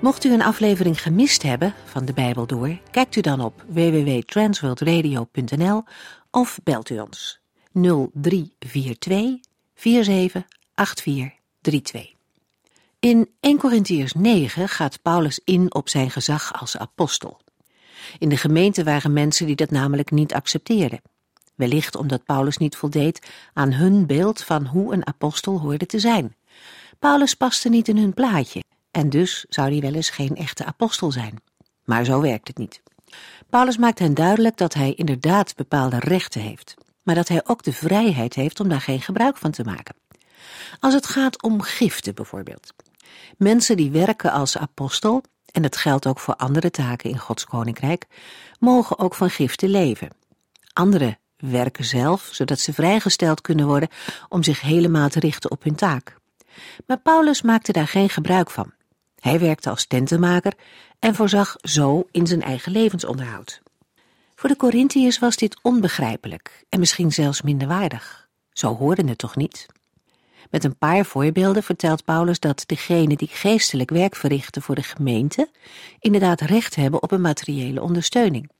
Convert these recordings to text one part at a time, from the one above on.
Mocht u een aflevering gemist hebben van de Bijbel door, kijkt u dan op www.transworldradio.nl of belt u ons 0342 478432. In 1 Corinthiërs 9 gaat Paulus in op zijn gezag als apostel. In de gemeente waren mensen die dat namelijk niet accepteerden. Wellicht omdat Paulus niet voldeed aan hun beeld van hoe een apostel hoorde te zijn. Paulus paste niet in hun plaatje en dus zou hij wel eens geen echte apostel zijn. Maar zo werkt het niet. Paulus maakt hen duidelijk dat hij inderdaad bepaalde rechten heeft, maar dat hij ook de vrijheid heeft om daar geen gebruik van te maken. Als het gaat om giften bijvoorbeeld. Mensen die werken als apostel, en dat geldt ook voor andere taken in Gods koninkrijk, mogen ook van giften leven. Anderen werken zelf, zodat ze vrijgesteld kunnen worden om zich helemaal te richten op hun taak. Maar Paulus maakte daar geen gebruik van. Hij werkte als tentenmaker en voorzag zo in zijn eigen levensonderhoud. Voor de Corinthiërs was dit onbegrijpelijk en misschien zelfs minderwaardig. Zo hoorde het toch niet? Met een paar voorbeelden vertelt Paulus dat degenen die geestelijk werk verrichten voor de gemeente inderdaad recht hebben op een materiële ondersteuning.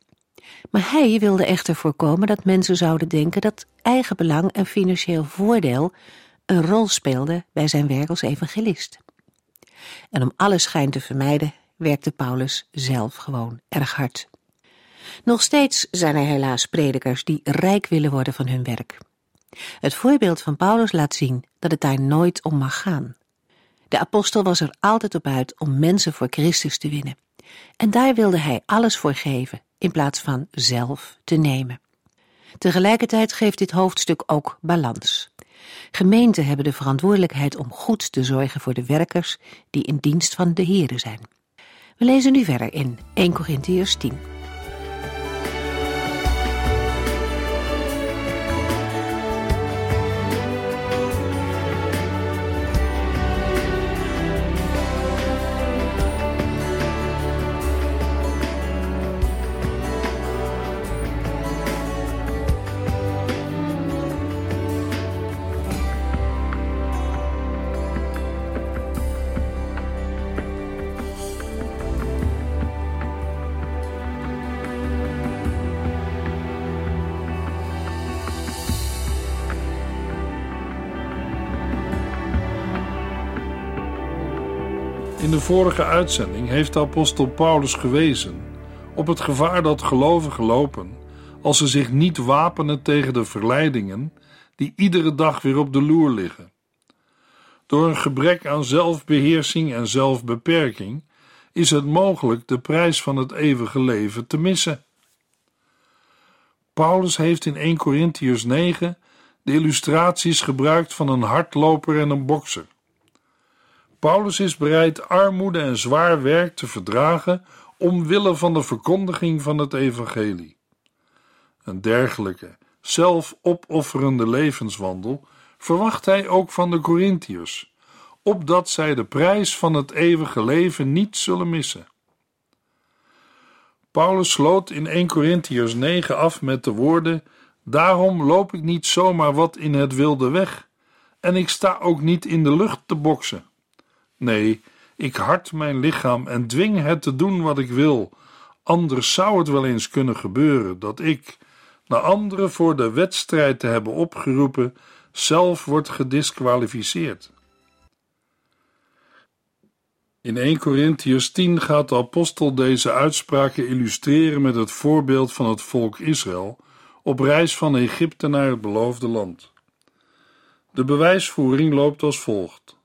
Maar hij wilde echter voorkomen dat mensen zouden denken dat eigen belang en financieel voordeel een rol speelden bij zijn werk als evangelist. En om alle schijn te vermijden, werkte Paulus zelf gewoon erg hard. Nog steeds zijn er helaas predikers die rijk willen worden van hun werk. Het voorbeeld van Paulus laat zien dat het daar nooit om mag gaan. De apostel was er altijd op uit om mensen voor Christus te winnen. En daar wilde hij alles voor geven, in plaats van zelf te nemen. Tegelijkertijd geeft dit hoofdstuk ook balans. Gemeenten hebben de verantwoordelijkheid om goed te zorgen voor de werkers die in dienst van de Here zijn. We lezen nu verder in 1 Corinthiërs 10. Vorige uitzending heeft de apostel Paulus gewezen op het gevaar dat gelovigen lopen als ze zich niet wapenen tegen de verleidingen die iedere dag weer op de loer liggen. Door een gebrek aan zelfbeheersing en zelfbeperking is het mogelijk de prijs van het eeuwige leven te missen. Paulus heeft in 1 Corinthians 9 de illustraties gebruikt van een hardloper en een bokser. Paulus is bereid armoede en zwaar werk te verdragen omwille van de verkondiging van het evangelie. Een dergelijke zelfopofferende levenswandel verwacht hij ook van de Corinthiërs, opdat zij de prijs van het eeuwige leven niet zullen missen. Paulus sloot in 1 Corinthiërs 9 af met de woorden: Daarom loop ik niet zomaar wat in het wilde weg, en ik sta ook niet in de lucht te boksen. Nee, ik hart mijn lichaam en dwing het te doen wat ik wil. Anders zou het wel eens kunnen gebeuren dat ik, na anderen voor de wedstrijd te hebben opgeroepen, zelf wordt gedisqualificeerd. In 1 Corinthians 10 gaat de apostel deze uitspraken illustreren met het voorbeeld van het volk Israël op reis van Egypte naar het beloofde land. De bewijsvoering loopt als volgt.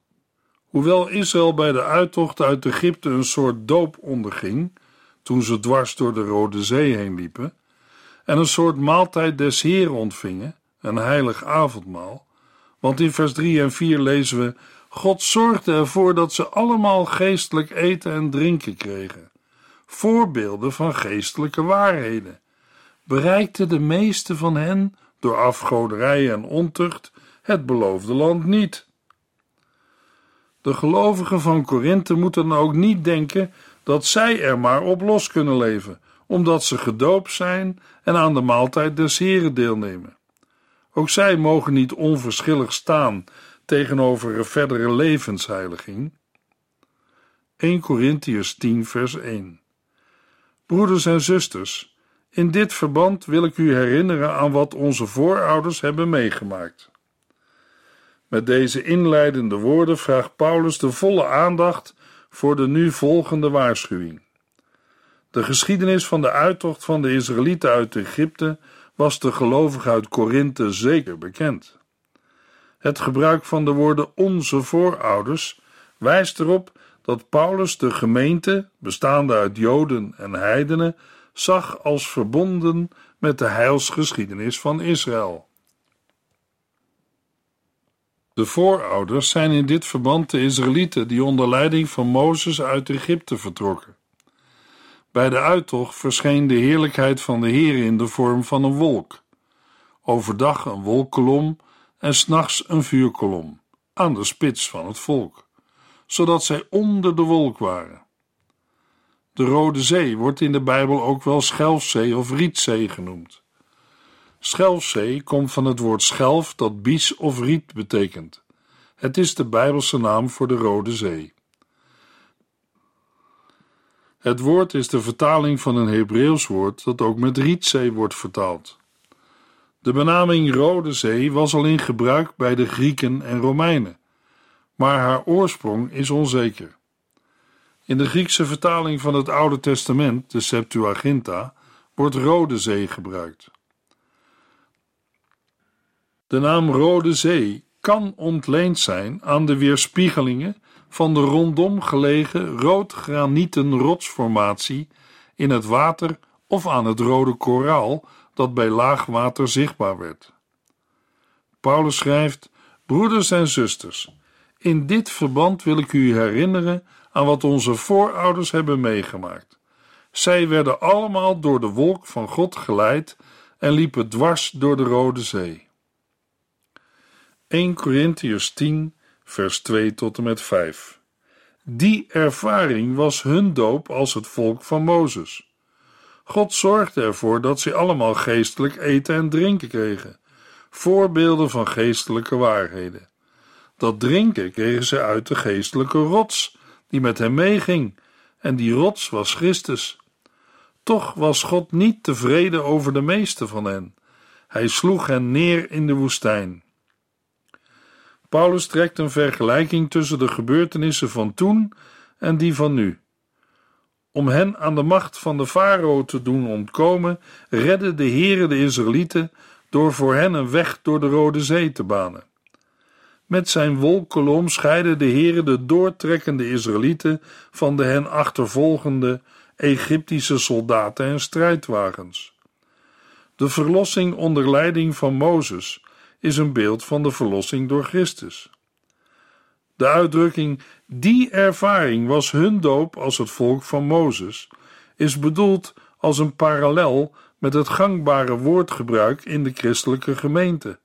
Hoewel Israël bij de uittocht uit Egypte een soort doop onderging, toen ze dwars door de Rode Zee heen liepen, en een soort maaltijd des Heren ontvingen, een heilig avondmaal, want in vers 3 en 4 lezen we: God zorgde ervoor dat ze allemaal geestelijk eten en drinken kregen. Voorbeelden van geestelijke waarheden. Bereikten de meeste van hen door afgoderij en ontucht het beloofde land niet. De gelovigen van Korinthe moeten dan ook niet denken dat zij er maar op los kunnen leven, omdat ze gedoopt zijn en aan de maaltijd des Heren deelnemen. Ook zij mogen niet onverschillig staan tegenover een verdere levensheiliging. 1 Corinthiërs 10 vers 1 Broeders en zusters, in dit verband wil ik u herinneren aan wat onze voorouders hebben meegemaakt. Met deze inleidende woorden vraagt Paulus de volle aandacht voor de nu volgende waarschuwing. De geschiedenis van de uittocht van de Israëlieten uit Egypte was de gelovigen uit Korinthe zeker bekend. Het gebruik van de woorden onze voorouders wijst erop dat Paulus de gemeente, bestaande uit Joden en heidenen, zag als verbonden met de heilsgeschiedenis van Israël. De voorouders zijn in dit verband de Israëlieten die onder leiding van Mozes uit Egypte vertrokken. Bij de uittocht verscheen de heerlijkheid van de Heer in de vorm van een wolk. Overdag een wolkkolom en s'nachts een vuurkolom aan de spits van het volk, zodat zij onder de wolk waren. De Rode Zee wordt in de Bijbel ook wel Schelfzee of Rietzee genoemd. Schelfzee komt van het woord schelf dat bies of riet betekent. Het is de Bijbelse naam voor de Rode Zee. Het woord is de vertaling van een Hebreeuws woord dat ook met Rietzee wordt vertaald. De benaming Rode Zee was al in gebruik bij de Grieken en Romeinen, maar haar oorsprong is onzeker. In de Griekse vertaling van het Oude Testament, de Septuaginta, wordt Rode Zee gebruikt. De naam Rode Zee kan ontleend zijn aan de weerspiegelingen van de rondom gelegen rood-granieten rotsformatie in het water of aan het rode koraal dat bij laagwater zichtbaar werd. Paulus schrijft: Broeders en zusters, in dit verband wil ik u herinneren aan wat onze voorouders hebben meegemaakt. Zij werden allemaal door de wolk van God geleid en liepen dwars door de Rode Zee. 1 Corinthiërs 10, vers 2 tot en met 5. Die ervaring was hun doop als het volk van Mozes. God zorgde ervoor dat ze allemaal geestelijk eten en drinken kregen, voorbeelden van geestelijke waarheden. Dat drinken kregen ze uit de geestelijke rots die met hem meeging, en die rots was Christus. Toch was God niet tevreden over de meeste van hen. Hij sloeg hen neer in de woestijn. Paulus trekt een vergelijking tussen de gebeurtenissen van toen en die van nu. Om hen aan de macht van de farao te doen ontkomen, redde de Heere de Israëlieten door voor hen een weg door de Rode Zee te banen. Met zijn wolkolom scheidde de Heere de doortrekkende Israëlieten van de hen achtervolgende Egyptische soldaten en strijdwagens. De verlossing onder leiding van Mozes is een beeld van de verlossing door Christus. De uitdrukking die ervaring was hun doop als het volk van Mozes is bedoeld als een parallel met het gangbare woordgebruik in de christelijke gemeente.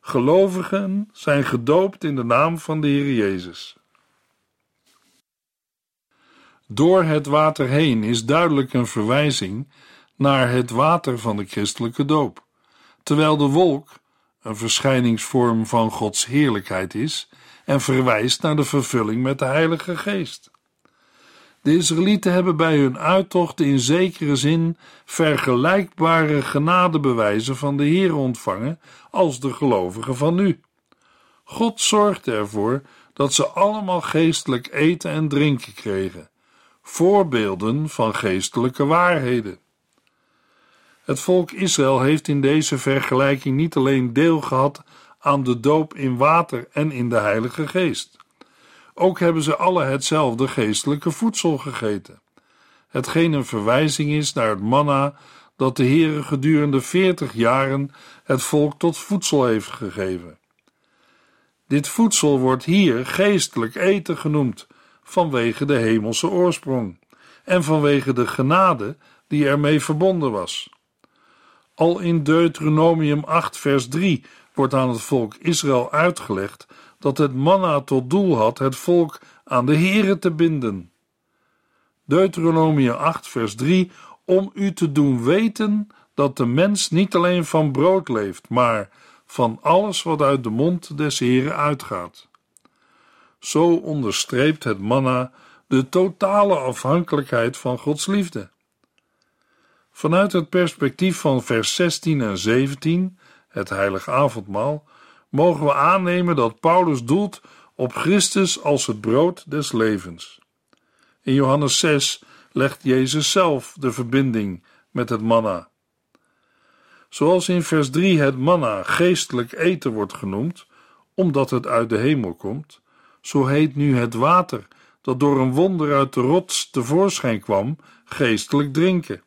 Gelovigen zijn gedoopt in de naam van de Heer Jezus. Door het water heen is duidelijk een verwijzing naar het water van de christelijke doop, terwijl de wolk een verschijningsvorm van Gods heerlijkheid is en verwijst naar de vervulling met de Heilige Geest. De Israëlieten hebben bij hun uittocht in zekere zin vergelijkbare genadebewijzen van de Heer ontvangen als de gelovigen van nu. God zorgde ervoor dat ze allemaal geestelijk eten en drinken kregen, voorbeelden van geestelijke waarheden. Het volk Israël heeft in deze vergelijking niet alleen deel gehad aan de doop in water en in de Heilige Geest. Ook hebben ze alle hetzelfde geestelijke voedsel gegeten, hetgeen een verwijzing is naar het manna dat de Heere gedurende veertig jaren het volk tot voedsel heeft gegeven. Dit voedsel wordt hier geestelijk eten genoemd, vanwege de hemelse oorsprong en vanwege de genade die ermee verbonden was. Al in Deuteronomium 8, vers 3 wordt aan het volk Israël uitgelegd dat het manna tot doel had het volk aan de Here te binden. Deuteronomium 8, vers 3 om u te doen weten dat de mens niet alleen van brood leeft, maar van alles wat uit de mond des Heren uitgaat. Zo onderstreept het manna de totale afhankelijkheid van Gods liefde. Vanuit het perspectief van vers 16 en 17, het heilige avondmaal, mogen we aannemen dat Paulus doelt op Christus als het brood des levens. In Johannes 6 legt Jezus zelf de verbinding met het manna. Zoals in vers 3 het manna geestelijk eten wordt genoemd, omdat het uit de hemel komt, zo heet nu het water dat door een wonder uit de rots tevoorschijn kwam, geestelijk drinken.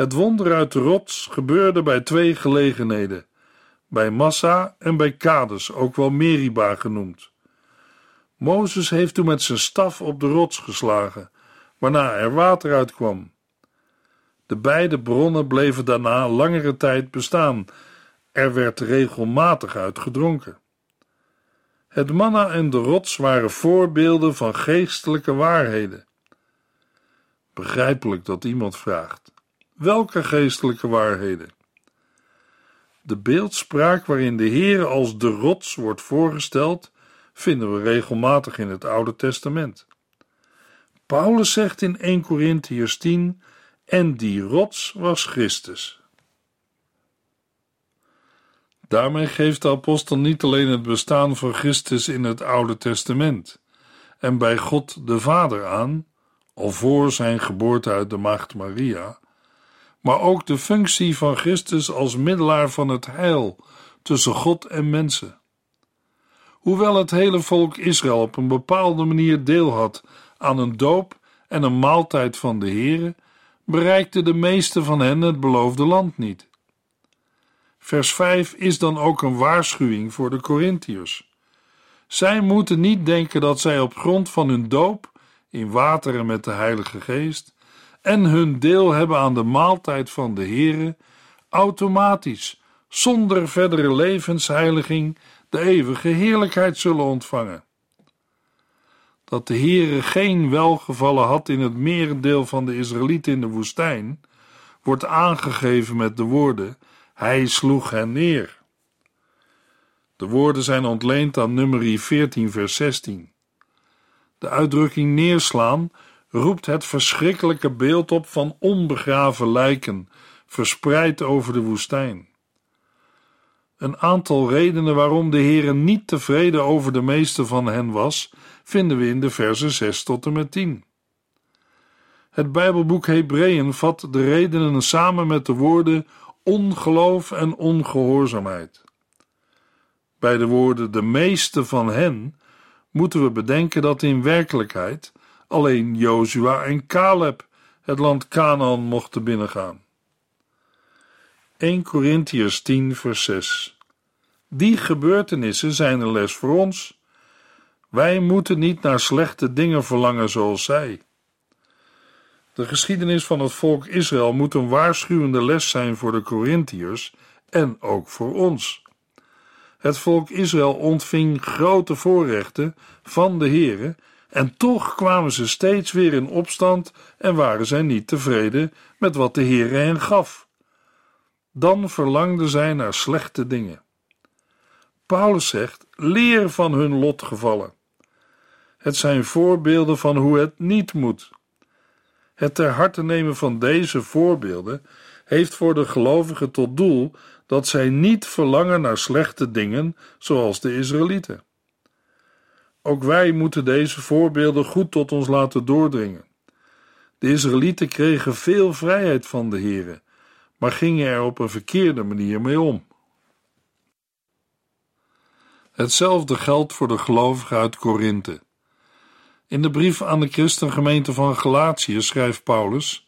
Het wonder uit de rots gebeurde bij twee gelegenheden, bij Massa en bij Kades, ook wel Meriba genoemd. Mozes heeft toen met zijn staf op de rots geslagen, waarna er water uitkwam. De beide bronnen bleven daarna langere tijd bestaan. Er werd regelmatig uit gedronken. Het manna en de rots waren voorbeelden van geestelijke waarheden. Begrijpelijk dat iemand vraagt: welke geestelijke waarheden? De beeldspraak waarin de Heer als de rots wordt voorgesteld, vinden we regelmatig in het Oude Testament. Paulus zegt in 1 Corinthiërs 10: En die rots was Christus. Daarmee geeft de apostel niet alleen het bestaan van Christus in het Oude Testament en bij God de Vader aan, al voor zijn geboorte uit de Maagd Maria, maar ook de functie van Christus als middelaar van het heil tussen God en mensen. Hoewel het hele volk Israël op een bepaalde manier deel had aan een doop en een maaltijd van de Here, bereikten de meeste van hen het beloofde land niet. Vers 5 is dan ook een waarschuwing voor de Corinthiërs. Zij moeten niet denken dat zij op grond van hun doop in water en met de Heilige Geest en hun deel hebben aan de maaltijd van de Here, automatisch, zonder verdere levensheiliging, de eeuwige heerlijkheid zullen ontvangen. Dat de Heere geen welgevallen had in het merendeel van de Israëlieten in de woestijn, wordt aangegeven met de woorden: Hij sloeg hen neer. De woorden zijn ontleend aan nummer 14, vers 16. De uitdrukking neerslaan roept het verschrikkelijke beeld op van onbegraven lijken, verspreid over de woestijn. Een aantal redenen waarom de Heere niet tevreden over de meeste van hen was, vinden we in de versen 6 tot en met 10. Het Bijbelboek Hebreeën vat de redenen samen met de woorden ongeloof en ongehoorzaamheid. Bij de woorden de meeste van hen moeten we bedenken dat in werkelijkheid alleen Jozua en Caleb het land Canaan mochten binnengaan. 1 Corinthiërs 10 vers 6 Die gebeurtenissen zijn een les voor ons. Wij moeten niet naar slechte dingen verlangen zoals zij. De geschiedenis van het volk Israël moet een waarschuwende les zijn voor de Corinthiërs en ook voor ons. Het volk Israël ontving grote voorrechten van de Heere en toch kwamen ze steeds weer in opstand en waren zij niet tevreden met wat de Heere hen gaf. Dan verlangden zij naar slechte dingen. Paulus zegt: leer van hun lotgevallen. Het zijn voorbeelden van hoe het niet moet. Het ter harte nemen van deze voorbeelden heeft voor de gelovigen tot doel dat zij niet verlangen naar slechte dingen zoals de Israëlieten. Ook wij moeten deze voorbeelden goed tot ons laten doordringen. De Israëlieten kregen veel vrijheid van de Here, maar gingen er op een verkeerde manier mee om. Hetzelfde geldt voor de gelovigen uit Korinthe. In de brief aan de christengemeente van Galatië schrijft Paulus: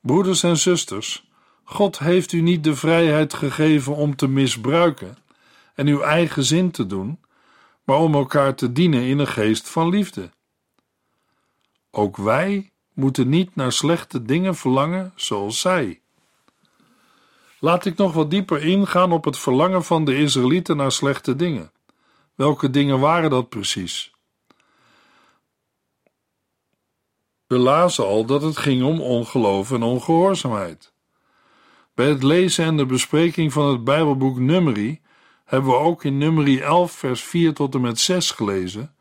Broeders en zusters, God heeft u niet de vrijheid gegeven om te misbruiken en uw eigen zin te doen, maar om elkaar te dienen in een geest van liefde. Ook wij moeten niet naar slechte dingen verlangen zoals zij. Laat ik nog wat dieper ingaan op het verlangen van de Israëlieten naar slechte dingen. Welke dingen waren dat precies? We lazen al dat het ging om ongeloof en ongehoorzaamheid. Bij het lezen en de bespreking van het Bijbelboek Numeri hebben we ook in Numeri 11 vers 4 tot en met 6 gelezen.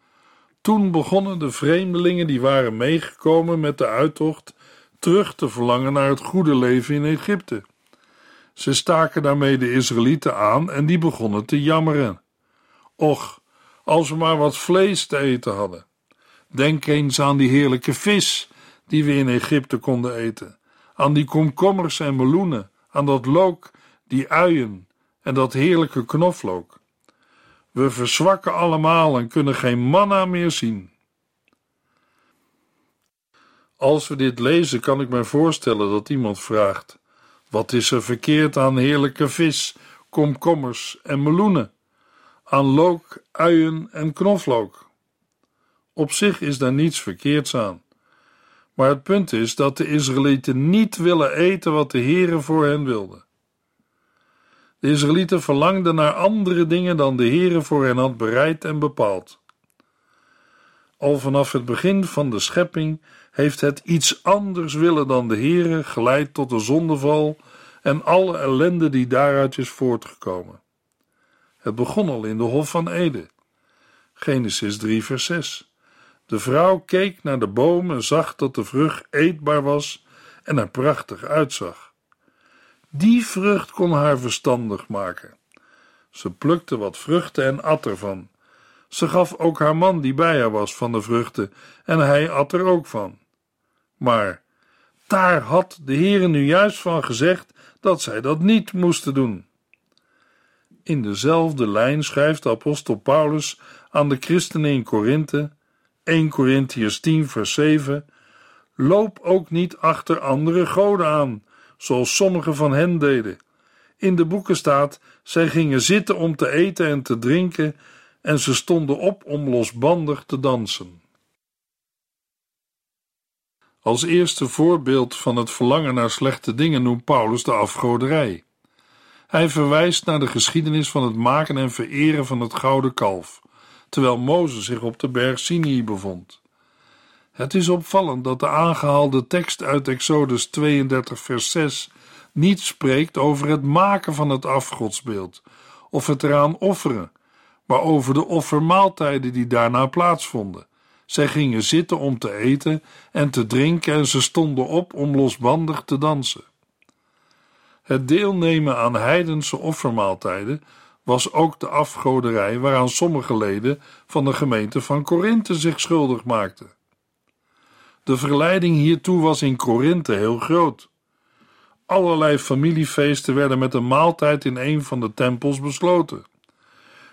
Toen begonnen de vreemdelingen die waren meegekomen met de uittocht terug te verlangen naar het goede leven in Egypte. Ze staken daarmee de Israëlieten aan en die begonnen te jammeren. Och, als we maar wat vlees te eten hadden. Denk eens aan die heerlijke vis die we in Egypte konden eten, aan die komkommers en meloenen, aan dat look, die uien en dat heerlijke knoflook. We verzwakken allemaal en kunnen geen manna meer zien. Als we dit lezen, kan ik mij voorstellen dat iemand vraagt: wat is er verkeerd aan heerlijke vis, komkommers en meloenen? Aan look, uien en knoflook? Op zich is daar niets verkeerds aan. Maar het punt is dat de Israëlieten niet willen eten wat de Heere voor hen wilde. De Israëlieten verlangden naar andere dingen dan de Heere voor hen had bereid en bepaald. Al vanaf het begin van de schepping heeft het iets anders willen dan de Heere geleid tot de zondeval en alle ellende die daaruit is voortgekomen. Het begon al in de Hof van Eden. Genesis 3, vers 6. De vrouw keek naar de boom en zag dat de vrucht eetbaar was en er prachtig uitzag. Die vrucht kon haar verstandig maken. Ze plukte wat vruchten en at ervan. Ze gaf ook haar man die bij haar was van de vruchten en hij at er ook van. Maar daar had de Heere nu juist van gezegd dat zij dat niet moesten doen. In dezelfde lijn schrijft de apostel Paulus aan de christenen in Korinthe 1 Corinthians 10, vers 7. Loop ook niet achter andere goden aan, zoals sommigen van hen deden. In de boeken staat: zij gingen zitten om te eten en te drinken, en ze stonden op om losbandig te dansen. Als eerste voorbeeld van het verlangen naar slechte dingen noemt Paulus de afgoderij. Hij verwijst naar de geschiedenis van het maken en vereren van het gouden kalf terwijl Mozes zich op de berg Sinai bevond. Het is opvallend dat de aangehaalde tekst uit Exodus 32, vers 6 niet spreekt over het maken van het afgodsbeeld of het eraan offeren, maar over de offermaaltijden die daarna plaatsvonden. Zij gingen zitten om te eten en te drinken en ze stonden op om losbandig te dansen. Het deelnemen aan heidense offermaaltijden was ook de afgoderij waaraan sommige leden van de gemeente van Korinthe zich schuldig maakten. De verleiding hiertoe was in Korinthe heel groot. Allerlei familiefeesten werden met een maaltijd in een van de tempels besloten.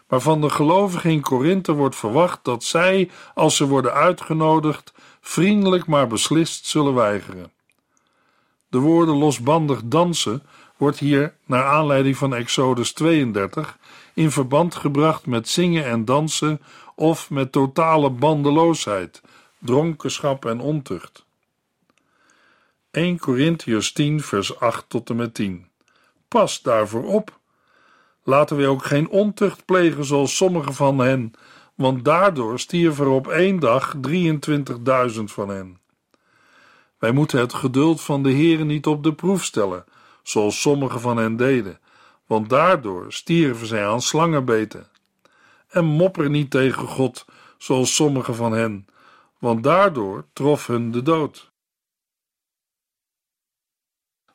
Maar van de gelovigen in Korinthe wordt verwacht dat zij, als ze worden uitgenodigd, vriendelijk maar beslist zullen weigeren. De woorden losbandig dansen wordt hier, naar aanleiding van Exodus 32, in verband gebracht met zingen en dansen of met totale bandeloosheid, dronkenschap en ontucht. 1 Corinthians 10, vers 8 tot en met 10. Pas daarvoor op. Laten we ook geen ontucht plegen zoals sommigen van hen, want daardoor stierven er op één dag 23.000 van hen. Wij moeten het geduld van de Heeren niet op de proef stellen, zoals sommigen van hen deden, want daardoor stierven zij aan slangenbeten. En mopper niet tegen God, zoals sommigen van hen, want daardoor trof hun de dood.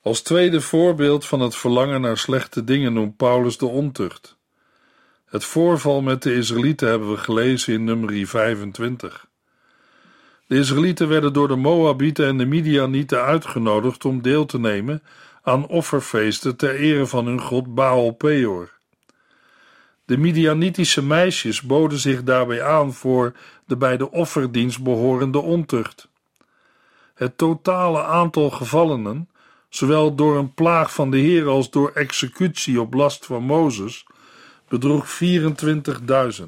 Als tweede voorbeeld van het verlangen naar slechte dingen noemt Paulus de ontucht. Het voorval met de Israëlieten hebben we gelezen in nummer 25. De Israëlieten werden door de Moabieten en de Midianieten uitgenodigd om deel te nemen aan offerfeesten ter ere van hun god Baal Peor. De Midianitische meisjes boden zich daarbij aan voor de bij de offerdienst behorende ontucht. Het totale aantal gevallenen, zowel door een plaag van de Heer als door executie op last van Mozes, bedroeg 24.000.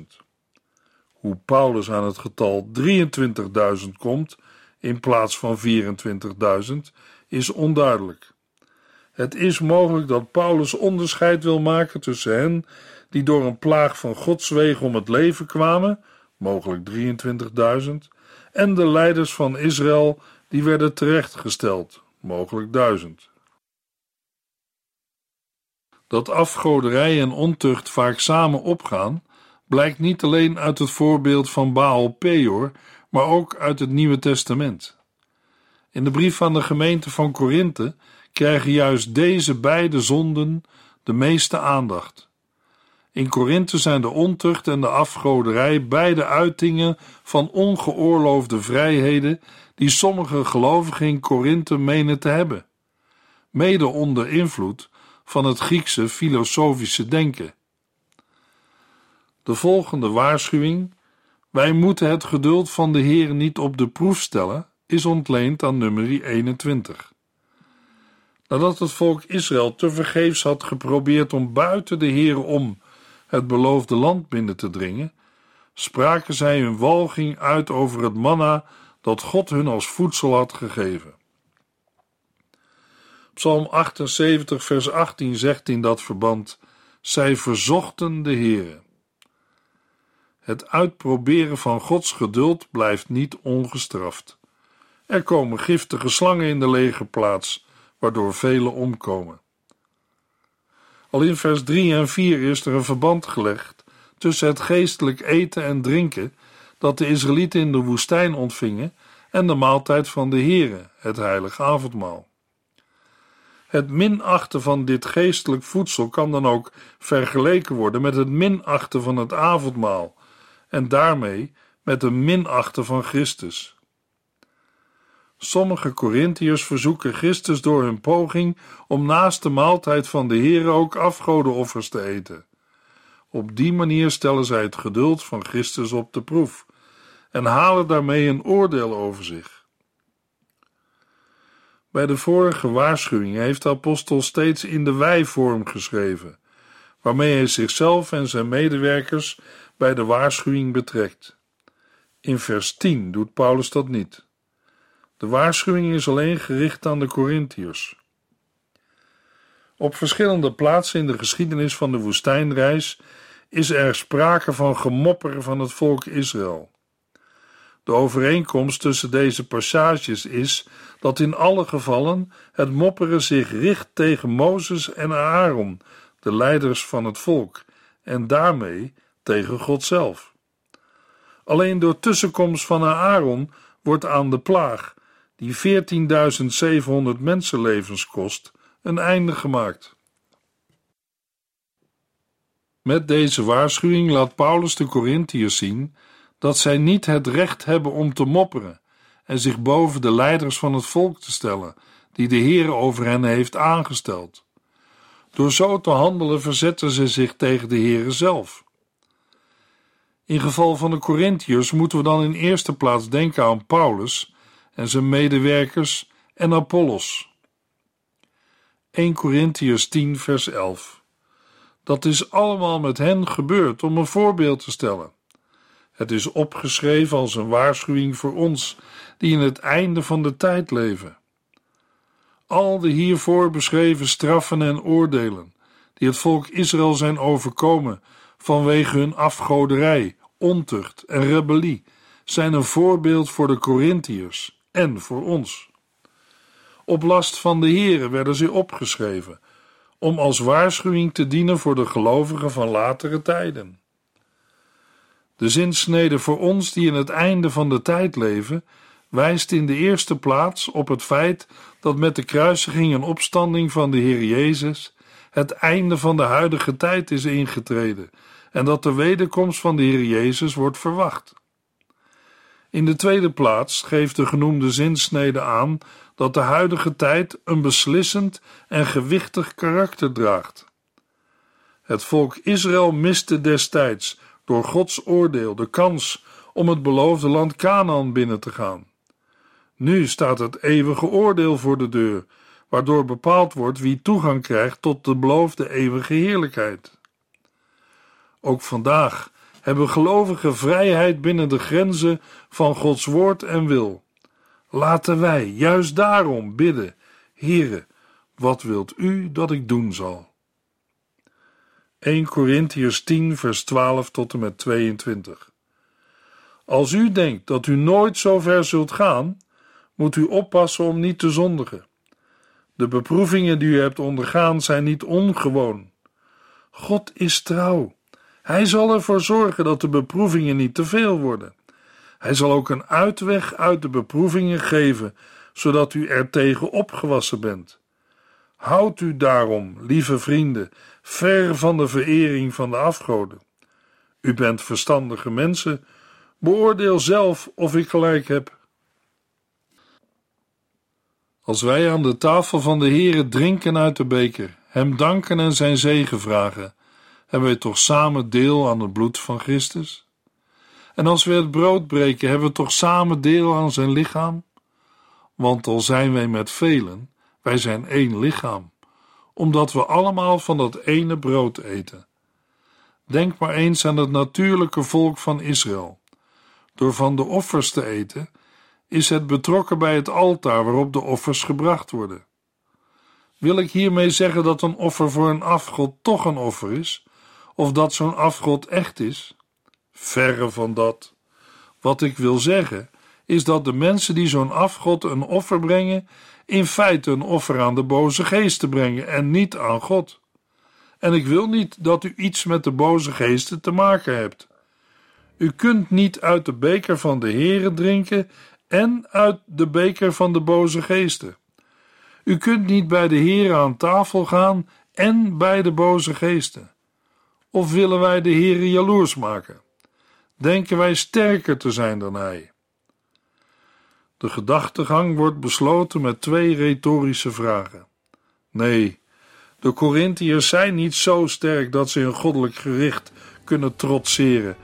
Hoe Paulus aan het getal 23.000 komt in plaats van 24.000 is onduidelijk. Het is mogelijk dat Paulus onderscheid wil maken tussen hen die door een plaag van Gods wegen om het leven kwamen, mogelijk 23.000, en de leiders van Israël die werden terechtgesteld, mogelijk 1000. Dat afgoderij en ontucht vaak samen opgaan, blijkt niet alleen uit het voorbeeld van Baal Peor, maar ook uit het Nieuwe Testament. In de brief van de gemeente van Korinthe krijgen juist deze beide zonden de meeste aandacht. In Korinthe zijn de ontucht en de afgoderij beide uitingen van ongeoorloofde vrijheden die sommige gelovigen in Korinthe menen te hebben, mede onder invloed van het Griekse filosofische denken. De volgende waarschuwing: wij moeten het geduld van de Heer niet op de proef stellen, is ontleend aan nummer 21. Nadat het volk Israël tevergeefs had geprobeerd om buiten de Heer om het beloofde land binnen te dringen, spraken zij hun walging uit over het manna dat God hun als voedsel had gegeven. Psalm 78, vers 18 zegt in dat verband: Zij verzochten de Heere. Het uitproberen van Gods geduld blijft niet ongestraft. Er komen giftige slangen in de legerplaats, waardoor velen omkomen. Al in vers 3 en 4 is er een verband gelegd tussen het geestelijk eten en drinken dat de Israëlieten in de woestijn ontvingen en de maaltijd van de Heere, het heilige avondmaal. Het minachten van dit geestelijk voedsel kan dan ook vergeleken worden met het minachten van het avondmaal en daarmee met een minachten van Christus. Sommige Corinthiërs verzoeken Christus door hun poging om naast de maaltijd van de Heer ook afgodenoffers te eten. Op die manier stellen zij het geduld van Christus op de proef en halen daarmee een oordeel over zich. Bij de vorige waarschuwing heeft de apostel steeds in de wij-vorm geschreven, waarmee hij zichzelf en zijn medewerkers bij de waarschuwing betrekt. In vers 10 doet Paulus dat niet. De waarschuwing is alleen gericht aan de Corinthiërs. Op verschillende plaatsen in de geschiedenis van de woestijnreis is er sprake van gemopper van het volk Israël. De overeenkomst tussen deze passages is dat in alle gevallen het mopperen zich richt tegen Mozes en Aaron, de leiders van het volk, en daarmee tegen God zelf. Alleen door tussenkomst van Aaron wordt aan de plaag, die 14.700 mensenlevens kost, een einde gemaakt. Met deze waarschuwing laat Paulus de Corinthiërs zien dat zij niet het recht hebben om te mopperen en zich boven de leiders van het volk te stellen, die de Heer over hen heeft aangesteld. Door zo te handelen verzetten ze zich tegen de Heere zelf. In geval van de Corinthiërs moeten we dan in eerste plaats denken aan Paulus en zijn medewerkers en Apollos. 1 Corinthiërs 10 vers 11 Dat is allemaal met hen gebeurd om een voorbeeld te stellen. Het is opgeschreven als een waarschuwing voor ons die in het einde van de tijd leven. Al de hiervoor beschreven straffen en oordelen die het volk Israël zijn overkomen vanwege hun afgoderij, ontucht en rebellie, zijn een voorbeeld voor de Corinthiërs en voor ons. Op last van de Here werden ze opgeschreven, om als waarschuwing te dienen voor de gelovigen van latere tijden. De zinsnede voor ons die in het einde van de tijd leven, wijst in de eerste plaats op het feit dat met de kruisiging en opstanding van de Heer Jezus het einde van de huidige tijd is ingetreden en dat de wederkomst van de Heer Jezus wordt verwacht. In de tweede plaats geeft de genoemde zinsnede aan dat de huidige tijd een beslissend en gewichtig karakter draagt. Het volk Israël miste destijds door Gods oordeel de kans om het beloofde land Canaan binnen te gaan. Nu staat het eeuwige oordeel voor de deur, waardoor bepaald wordt wie toegang krijgt tot de beloofde eeuwige heerlijkheid. Ook vandaag hebben gelovigen vrijheid binnen de grenzen van Gods woord en wil. Laten wij juist daarom bidden: Heere, wat wilt u dat ik doen zal? 1 Corinthiërs 10, vers 12 tot en met 22. Als u denkt dat u nooit zo ver zult gaan, moet u oppassen om niet te zondigen. De beproevingen die u hebt ondergaan zijn niet ongewoon. God is trouw. Hij zal ervoor zorgen dat de beproevingen niet te veel worden. Hij zal ook een uitweg uit de beproevingen geven, zodat u er tegen opgewassen bent. Houd u daarom, lieve vrienden, ver van de verering van de afgoden. U bent verstandige mensen, beoordeel zelf of ik gelijk heb. Als wij aan de tafel van de Heere drinken uit de beker, hem danken en zijn zegen vragen, hebben wij toch samen deel aan het bloed van Christus? En als we het brood breken, hebben we toch samen deel aan zijn lichaam? Want al zijn wij met velen, wij zijn één lichaam, omdat we allemaal van dat ene brood eten. Denk maar eens aan het natuurlijke volk van Israël. Door van de offers te eten, is het betrokken bij het altaar waarop de offers gebracht worden. Wil ik hiermee zeggen dat een offer voor een afgod toch een offer is, of dat zo'n afgod echt is? Verre van dat. Wat ik wil zeggen is dat de mensen die zo'n afgod een offer brengen, in feite een offer aan de boze geesten brengen en niet aan God. En ik wil niet dat u iets met de boze geesten te maken hebt. U kunt niet uit de beker van de Heere drinken en uit de beker van de boze geesten. U kunt niet bij de Heere aan tafel gaan en bij de boze geesten. Of willen wij de Heere jaloers maken? Denken wij sterker te zijn dan Hij? De gedachtegang wordt besloten met twee retorische vragen. Nee, de Corinthiërs zijn niet zo sterk dat ze een goddelijk gericht kunnen trotseren.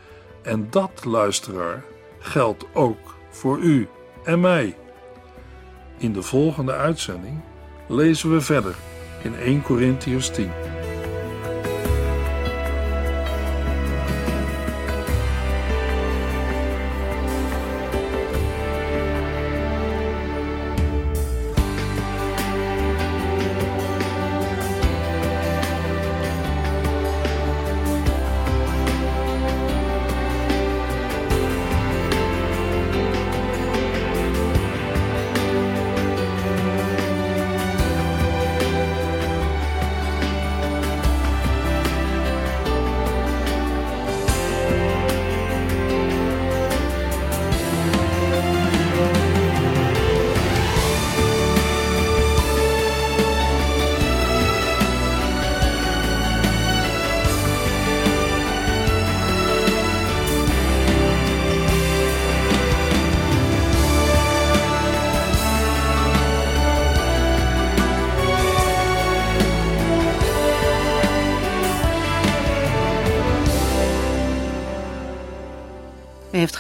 En dat, luisteraar, geldt ook voor u en mij. In de volgende uitzending lezen we verder in 1 Corinthiërs 10.